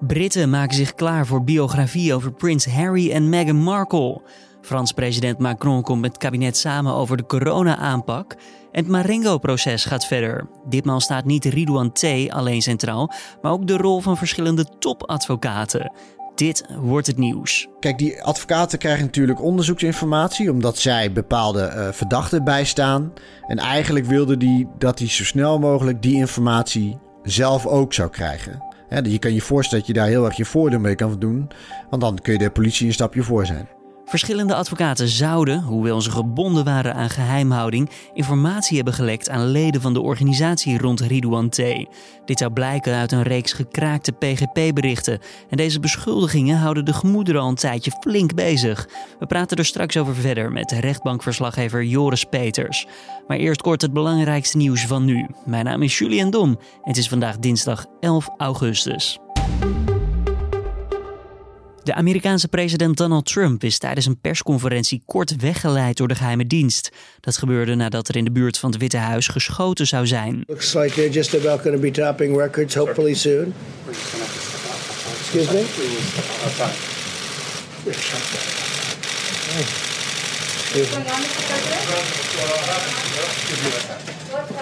Britten maken zich klaar voor biografie over prins Harry en Meghan Markle. Frans president Macron komt met het kabinet samen over de corona-aanpak. En het Marengo-proces gaat verder. Ditmaal staat niet Ridouan T. alleen centraal, maar ook de rol van verschillende topadvocaten. Dit wordt het nieuws. Kijk, die advocaten krijgen natuurlijk onderzoeksinformatie omdat zij bepaalde uh, verdachten bijstaan. En eigenlijk wilden die dat hij zo snel mogelijk die informatie zelf ook zou krijgen. Je kan je voorstellen dat je daar heel erg je voordeel mee kan doen, want dan kun je de politie een stapje voor zijn. Verschillende advocaten zouden, hoewel ze gebonden waren aan geheimhouding, informatie hebben gelekt aan leden van de organisatie rond Ridouan T. Dit zou blijken uit een reeks gekraakte PGP-berichten. En deze beschuldigingen houden de gemoederen al een tijdje flink bezig. We praten er straks over verder met rechtbankverslaggever Joris Peters. Maar eerst kort het belangrijkste nieuws van nu. Mijn naam is Julian Dom en het is vandaag dinsdag 11 augustus. De Amerikaanse president Donald Trump is tijdens een persconferentie kort weggeleid door de geheime dienst. Dat gebeurde nadat er in de buurt van het Witte Huis geschoten zou zijn. Looks like they're just about going to be topping records hopefully soon. Excuse me.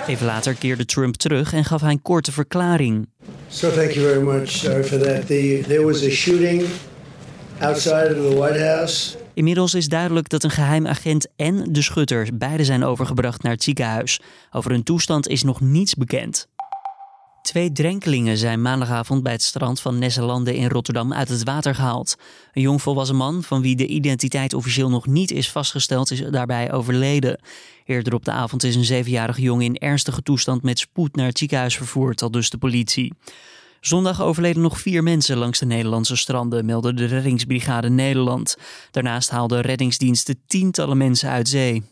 Even later keerde Trump terug en gaf hij een korte verklaring. So thank you very much. Sorry for that. The, there was a shooting outside of the White House. Inmiddels is duidelijk dat een geheim agent en de schutter beide zijn overgebracht naar het ziekenhuis. Over hun toestand is nog niets bekend. Twee drenkelingen zijn maandagavond bij het strand van Nesselanden in Rotterdam uit het water gehaald. Een jongvolwassen man, van wie de identiteit officieel nog niet is vastgesteld, is daarbij overleden. Eerder op de avond is een zevenjarige jongen in ernstige toestand met spoed naar het ziekenhuis vervoerd, al dus de politie. Zondag overleden nog vier mensen langs de Nederlandse stranden, meldde de Reddingsbrigade Nederland. Daarnaast haalden reddingsdiensten tientallen mensen uit zee.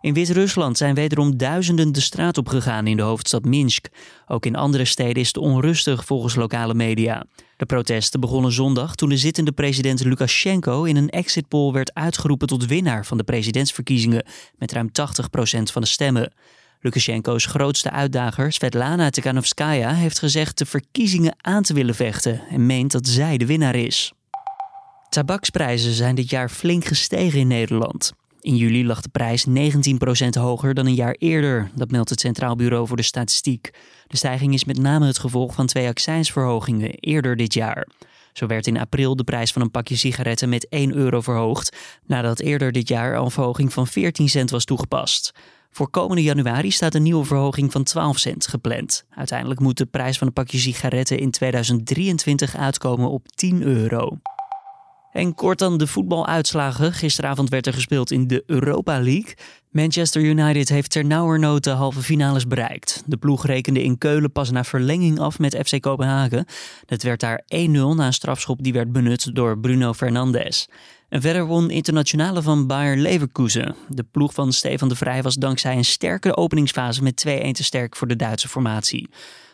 In Wit-Rusland zijn wederom duizenden de straat op gegaan in de hoofdstad Minsk. Ook in andere steden is het onrustig volgens lokale media. De protesten begonnen zondag toen de zittende president Lukashenko in een exit poll werd uitgeroepen tot winnaar van de presidentsverkiezingen met ruim 80% van de stemmen. Lukashenko's grootste uitdager, Svetlana Tikhanovskaya, heeft gezegd de verkiezingen aan te willen vechten en meent dat zij de winnaar is. Tabaksprijzen zijn dit jaar flink gestegen in Nederland. In juli lag de prijs 19% hoger dan een jaar eerder, dat meldt het Centraal Bureau voor de Statistiek. De stijging is met name het gevolg van twee accijnsverhogingen eerder dit jaar. Zo werd in april de prijs van een pakje sigaretten met 1 euro verhoogd, nadat eerder dit jaar een verhoging van 14 cent was toegepast. Voor komende januari staat een nieuwe verhoging van 12 cent gepland. Uiteindelijk moet de prijs van een pakje sigaretten in 2023 uitkomen op 10 euro. En kort dan de voetbaluitslagen. Gisteravond werd er gespeeld in de Europa League. Manchester United heeft ternauwernood de halve finales bereikt. De ploeg rekende in Keulen pas na verlenging af met FC Kopenhagen. Het werd daar 1-0 na een strafschop die werd benut door Bruno Fernandes. En verder won internationale van Bayer Leverkusen. De ploeg van Stefan de Vrij was dankzij een sterke openingsfase met 2-1 te sterk voor de Duitse formatie.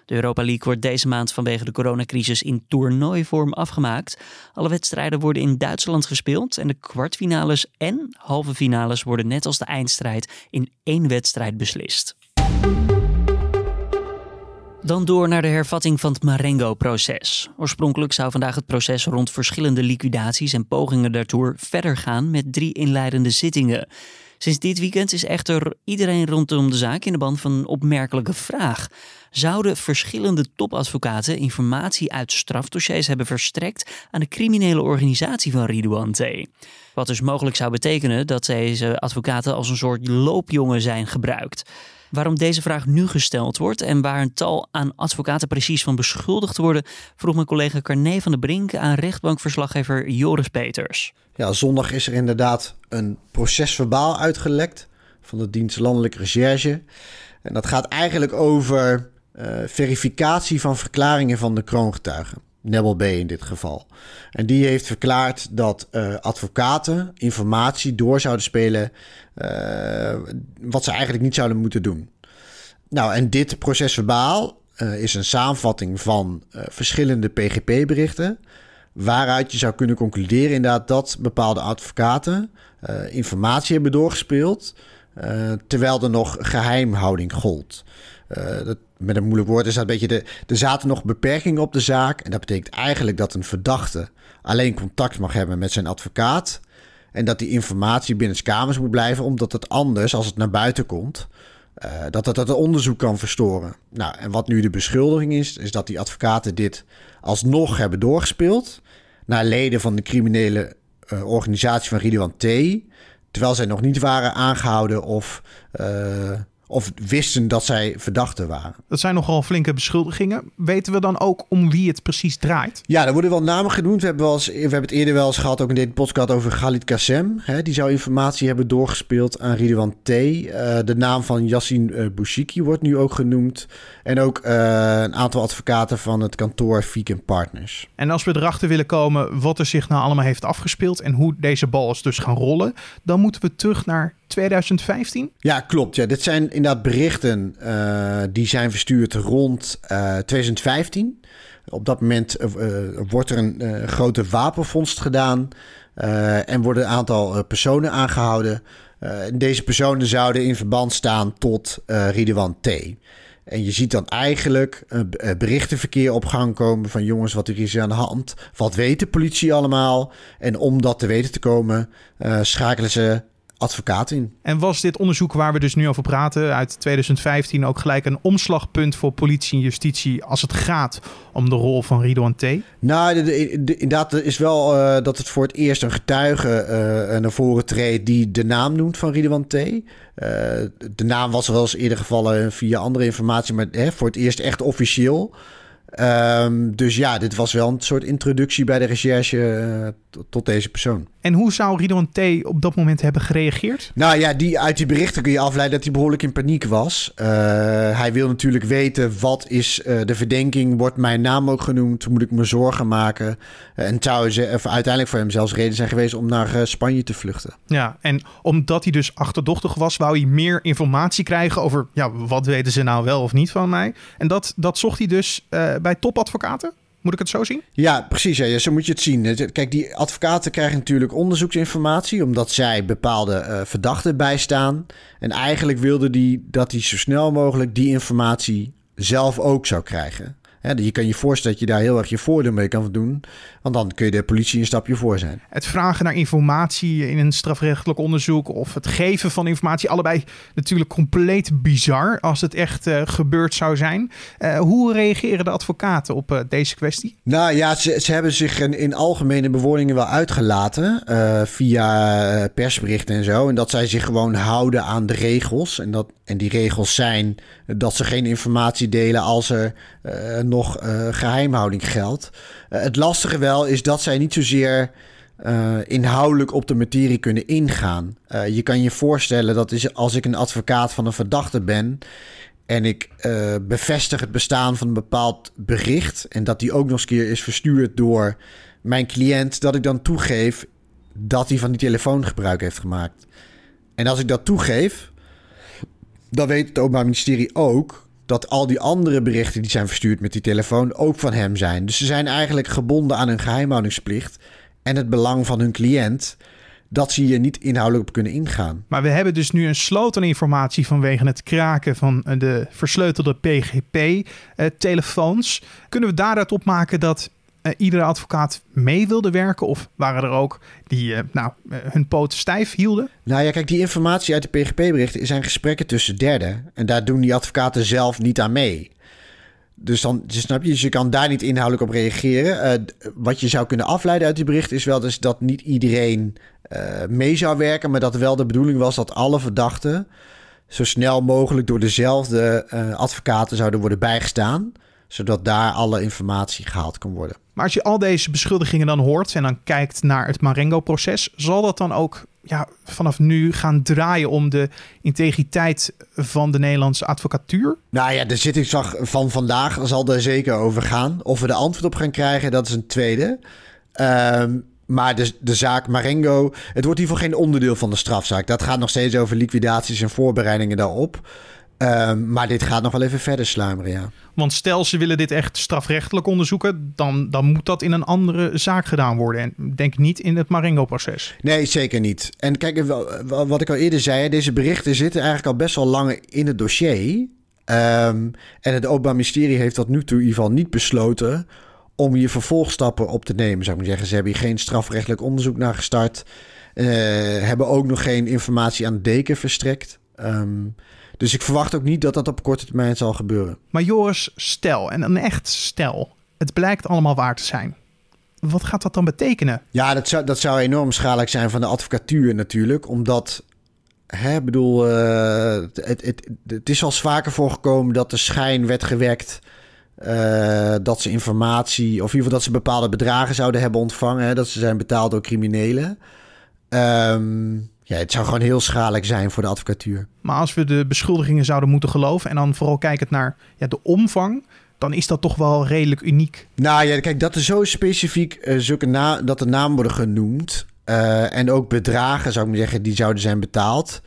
De Europa League wordt deze maand vanwege de coronacrisis in toernooivorm afgemaakt. Alle wedstrijden worden in Duitsland gespeeld en de kwartfinales en halve finales worden net als de eindstrijd in één wedstrijd beslist. Dan door naar de hervatting van het Marengo-proces. Oorspronkelijk zou vandaag het proces rond verschillende liquidaties en pogingen daartoe verder gaan met drie inleidende zittingen. Sinds dit weekend is echter iedereen rondom de zaak in de band van een opmerkelijke vraag. Zouden verschillende topadvocaten informatie uit strafdossiers hebben verstrekt aan de criminele organisatie van Ridouan? Wat dus mogelijk zou betekenen dat deze advocaten als een soort loopjongen zijn gebruikt. Waarom deze vraag nu gesteld wordt en waar een tal aan advocaten precies van beschuldigd worden, vroeg mijn collega Carné van der Brink aan rechtbankverslaggever Joris Peters. Ja, zondag is er inderdaad een procesverbaal uitgelekt van de dienst Landelijke Recherche. En dat gaat eigenlijk over uh, verificatie van verklaringen van de kroongetuigen. Nebel B in dit geval. En die heeft verklaard dat uh, advocaten informatie door zouden spelen uh, wat ze eigenlijk niet zouden moeten doen. Nou, en dit procesverbaal uh, is een samenvatting van verschillende PGP-berichten. Waaruit je zou kunnen concluderen inderdaad dat bepaalde advocaten informatie hebben doorgespeeld. terwijl er nog geheimhouding gold. dat met een moeilijk woord is dat een beetje de, er zaten nog beperkingen op de zaak. En dat betekent eigenlijk dat een verdachte alleen contact mag hebben met zijn advocaat. En dat die informatie binnen kamers moet blijven, omdat het anders, als het naar buiten komt, uh, dat het het onderzoek kan verstoren. Nou, en wat nu de beschuldiging is, is dat die advocaten dit alsnog hebben doorgespeeld naar leden van de criminele uh, organisatie van Ridwan T. Terwijl zij nog niet waren aangehouden of uh, of wisten dat zij verdachten waren. Dat zijn nogal flinke beschuldigingen. Weten we dan ook om wie het precies draait? Ja, er worden wel namen genoemd. We hebben, wel eens, we hebben het eerder wel eens gehad, ook in deze podcast, over Khalid Kassem. Hè, die zou informatie hebben doorgespeeld aan Ridwan T. Uh, de naam van Yassin uh, Bouchiki wordt nu ook genoemd. En ook uh, een aantal advocaten van het kantoor Fiek Partners. En als we erachter willen komen wat er zich nou allemaal heeft afgespeeld... en hoe deze bal is dus gaan rollen... dan moeten we terug naar 2015? Ja, klopt. Ja, dit zijn inderdaad berichten uh, die zijn verstuurd rond uh, 2015. Op dat moment uh, wordt er een grote wapenvondst gedaan en worden een aantal personen aangehouden. deze personen zouden in verband staan tot Ridwan T. En je ziet dan eigenlijk berichtenverkeer op gang komen van jongens, wat er is aan de hand. Wat weet de politie allemaal? En om dat te weten te komen, schakelen ze advocaat in. En was dit onderzoek waar we dus nu over praten uit 2015 ook gelijk een omslagpunt voor politie en justitie als het gaat om de rol van Ridwan T? Nou, de, de, inderdaad is wel uh, dat het voor het eerst een getuige uh, naar voren treedt die de naam noemt van Ridwan T. Uh, de naam was wel eens eerder gevallen via andere informatie, maar hè, voor het eerst echt officieel. Um, dus ja, dit was wel een soort introductie bij de recherche uh, tot deze persoon. En hoe zou Ridwan T. op dat moment hebben gereageerd? Nou ja, die, uit die berichten kun je afleiden dat hij behoorlijk in paniek was. Uh, hij wil natuurlijk weten wat is uh, de verdenking, wordt mijn naam ook genoemd, moet ik me zorgen maken. en zou ze uiteindelijk voor hem zelfs reden zijn geweest om naar Spanje te vluchten. Ja, en omdat hij dus achterdochtig was, wou hij meer informatie krijgen over ja, wat weten ze nou wel of niet van mij. En dat, dat zocht hij dus bij topadvocaten? Moet ik het zo zien? Ja, precies. Ja, zo moet je het zien. Kijk, die advocaten krijgen natuurlijk onderzoeksinformatie, omdat zij bepaalde uh, verdachten bijstaan. En eigenlijk wilden die dat hij zo snel mogelijk die informatie zelf ook zou krijgen. Je kan je voorstellen dat je daar heel erg je voordeel mee kan doen. Want dan kun je de politie een stapje voor zijn. Het vragen naar informatie in een strafrechtelijk onderzoek of het geven van informatie, allebei natuurlijk compleet bizar als het echt uh, gebeurd zou zijn. Uh, hoe reageren de advocaten op uh, deze kwestie? Nou ja, ze, ze hebben zich in, in, algemene bewoordingen wel uitgelaten via persberichten en zo. En dat zij zich gewoon houden aan de regels. En, dat, en die regels zijn dat ze geen informatie delen als er nog geheimhouding geldt. het lastige wel is dat zij niet zozeer inhoudelijk op de materie kunnen ingaan. Je kan je voorstellen dat is als ik een advocaat van een verdachte ben en ik bevestig het bestaan van een bepaald bericht en dat die ook nog eens keer is verstuurd door mijn cliënt, dat ik dan toegeef dat hij van die telefoon gebruik heeft gemaakt. En als ik dat toegeef, dan weet het Openbaar Ministerie ook dat al die andere berichten die zijn verstuurd met die telefoon ook van hem zijn. Dus ze zijn eigenlijk gebonden aan hun geheimhoudingsplicht en het belang van hun cliënt. Dat ze hier niet inhoudelijk op kunnen ingaan. Maar we hebben dus nu een sloot aan informatie vanwege het kraken van de versleutelde PGP-telefoons. Eh, kunnen we daaruit opmaken dat uh, iedere advocaat mee wilde werken? Of waren er ook die uh, nou, uh, hun poten stijf hielden? Nou ja, kijk, die informatie uit de PGP-berichten zijn gesprekken tussen derden. En daar doen die advocaten zelf niet aan mee. Dus dan snap je, dus je kan daar niet inhoudelijk op reageren. wat je zou kunnen afleiden uit die berichten is wel dus dat niet iedereen mee zou werken, maar dat wel de bedoeling was dat alle verdachten zo snel mogelijk door dezelfde advocaten zouden worden bijgestaan zodat daar alle informatie gehaald kan worden. Maar als je al deze beschuldigingen dan hoort en dan kijkt naar het Marengo-proces, zal dat dan ook ja, vanaf nu gaan draaien om de integriteit van de Nederlandse advocatuur? Nou ja, de zittingsdag van vandaag zal er zeker over gaan. Of we de antwoord op gaan krijgen, dat is een tweede. Um, maar de, de zaak Marengo, het wordt in ieder geval geen onderdeel van de strafzaak. Dat gaat nog steeds over liquidaties en voorbereidingen daarop. Um, maar dit gaat nog wel even verder sluimeren, ja. Want stel ze willen dit echt strafrechtelijk onderzoeken, dan, dan moet dat in een andere zaak gedaan worden. En denk niet in het Marengo-proces. Nee, zeker niet. En kijk, wat ik al eerder zei, deze berichten zitten eigenlijk al best wel lang in het dossier. Ehm, en het Openbaar Ministerie heeft tot nu toe in ieder geval niet besloten om hier vervolgstappen op te nemen, zou ik maar zeggen. Ze hebben hier geen strafrechtelijk onderzoek naar gestart. Uh, hebben ook nog geen informatie aan de deken verstrekt. Um, dus ik verwacht ook niet dat dat op korte termijn zal gebeuren. Maar Joris, stel, en een echt stel, het blijkt allemaal waar te zijn. Wat gaat dat dan betekenen? Ja, dat zou, dat zou enorm schadelijk zijn van de advocatuur natuurlijk. Omdat, hè, bedoel, uh, het, het, het is al vaker voorgekomen dat de schijn werd gewekt... Uh, dat ze informatie, of in ieder geval dat ze bepaalde bedragen zouden hebben ontvangen. Hè, dat ze zijn betaald door criminelen. Um, ja, het zou gewoon heel schadelijk zijn voor de advocatuur. Maar als we de beschuldigingen zouden moeten geloven en dan vooral kijkend naar ja, de omvang, dan is dat toch wel redelijk uniek. Nou ja, kijk, dat er zo specifiek uh, zulke na dat de namen worden genoemd uh, en ook bedragen, zou ik maar zeggen, die zouden zijn betaald.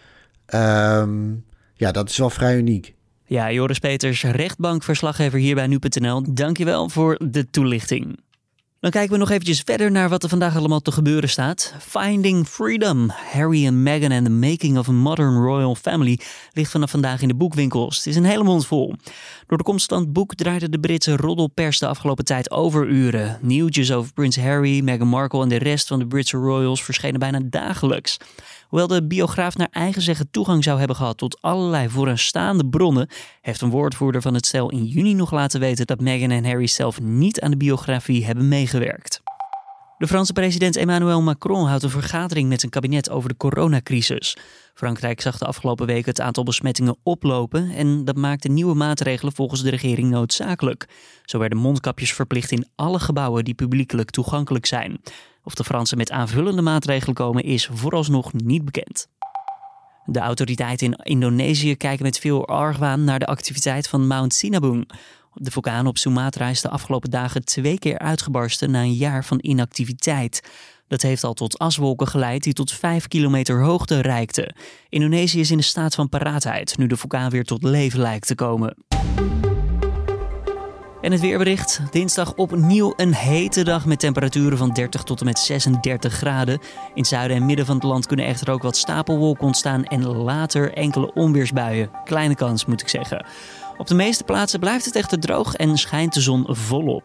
Um, ja, dat is wel vrij uniek. Ja, Joris Peters, rechtbankverslaggever hier bij Nu.nl. Dankjewel voor de toelichting. Dan kijken we nog eventjes verder naar wat er vandaag allemaal te gebeuren staat. Finding Freedom, Harry en Meghan and the Making of a Modern Royal Family ligt vanaf vandaag in de boekwinkels. Het is een hele mond vol. Door de het boek draaide de Britse roddelpers de afgelopen tijd overuren. Nieuwtjes over prins Harry, Meghan Markle en de rest van de Britse royals verschenen bijna dagelijks. Hoewel de biograaf naar eigen zeggen toegang zou hebben gehad tot allerlei vooraanstaande bronnen, heeft een woordvoerder van het stel in juni nog laten weten dat Meghan en Harry zelf niet aan de biografie hebben meegewerkt. De Franse president Emmanuel Macron houdt een vergadering met zijn kabinet over de coronacrisis. Frankrijk zag de afgelopen weken het aantal besmettingen oplopen en dat maakte nieuwe maatregelen volgens de regering noodzakelijk. Zo werden mondkapjes verplicht in alle gebouwen die publiekelijk toegankelijk zijn. Of de Fransen met aanvullende maatregelen komen is vooralsnog niet bekend. De autoriteiten in Indonesië kijken met veel argwaan naar de activiteit van Mount Sinabung. De vulkaan op Sumatra is de afgelopen dagen twee keer uitgebarsten na een jaar van inactiviteit. Dat heeft al tot aswolken geleid die tot 5 kilometer hoogte reikten. Indonesië is in de staat van paraatheid nu de vulkaan weer tot leven lijkt te komen. En het weerbericht. Dinsdag opnieuw een hete dag met temperaturen van 30 tot en met 36 graden. In het zuiden en midden van het land kunnen echter ook wat stapelwolken ontstaan en later enkele onweersbuien. Kleine kans moet ik zeggen. Op de meeste plaatsen blijft het echter droog en schijnt de zon volop.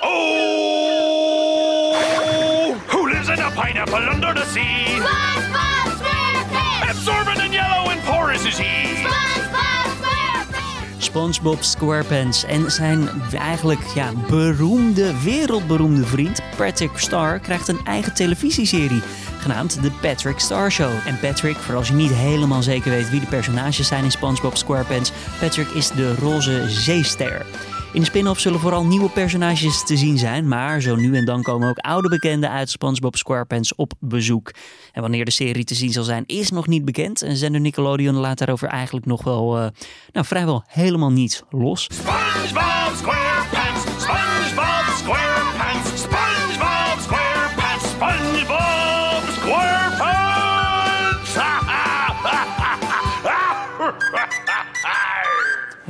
Oh! Who lives in a pineapple under the sea? SpongeBob SquarePants! Absorbent and yellow and porous is he. SpongeBob SquarePants! SpongeBob SquarePants en zijn eigenlijk ja, beroemde, wereldberoemde vriend Patrick Star krijgt een eigen televisieserie genaamd The Patrick Star Show. En Patrick, voor als je niet helemaal zeker weet wie de personages zijn in SpongeBob SquarePants, Patrick is de roze zeester. In de spin-off zullen vooral nieuwe personages te zien zijn, maar zo nu en dan komen ook oude bekenden uit SpongeBob SquarePants op bezoek. En wanneer de serie te zien zal zijn, is nog niet bekend. En zender Nickelodeon laat daarover eigenlijk nog wel, uh, nou vrijwel helemaal niets los. SpongeBob SquarePants,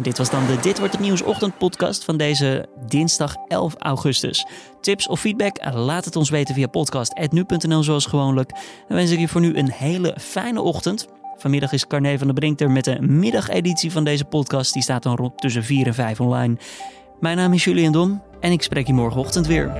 dit was dan de Dit wordt het nieuws ochtendpodcast van deze dinsdag 11 augustus. Tips of feedback? Laat het ons weten via podcast.nu.nl zoals gewoonlijk. Dan wens ik je voor nu een hele fijne ochtend. Vanmiddag is Carne van der Brink er met de middageditie van deze podcast. Die staat dan rond tussen 4 en 5 online. Mijn naam is Julian Dom en ik spreek je morgenochtend weer.